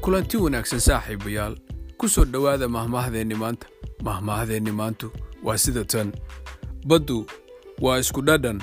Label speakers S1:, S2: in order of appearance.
S1: kulanti wanaagsan saaxiibayaal ku soo dhowaada mahmaahdeenni maanta. Mahmaahdeenni maantu waa sida tan. Baddu waa isku dhadhan.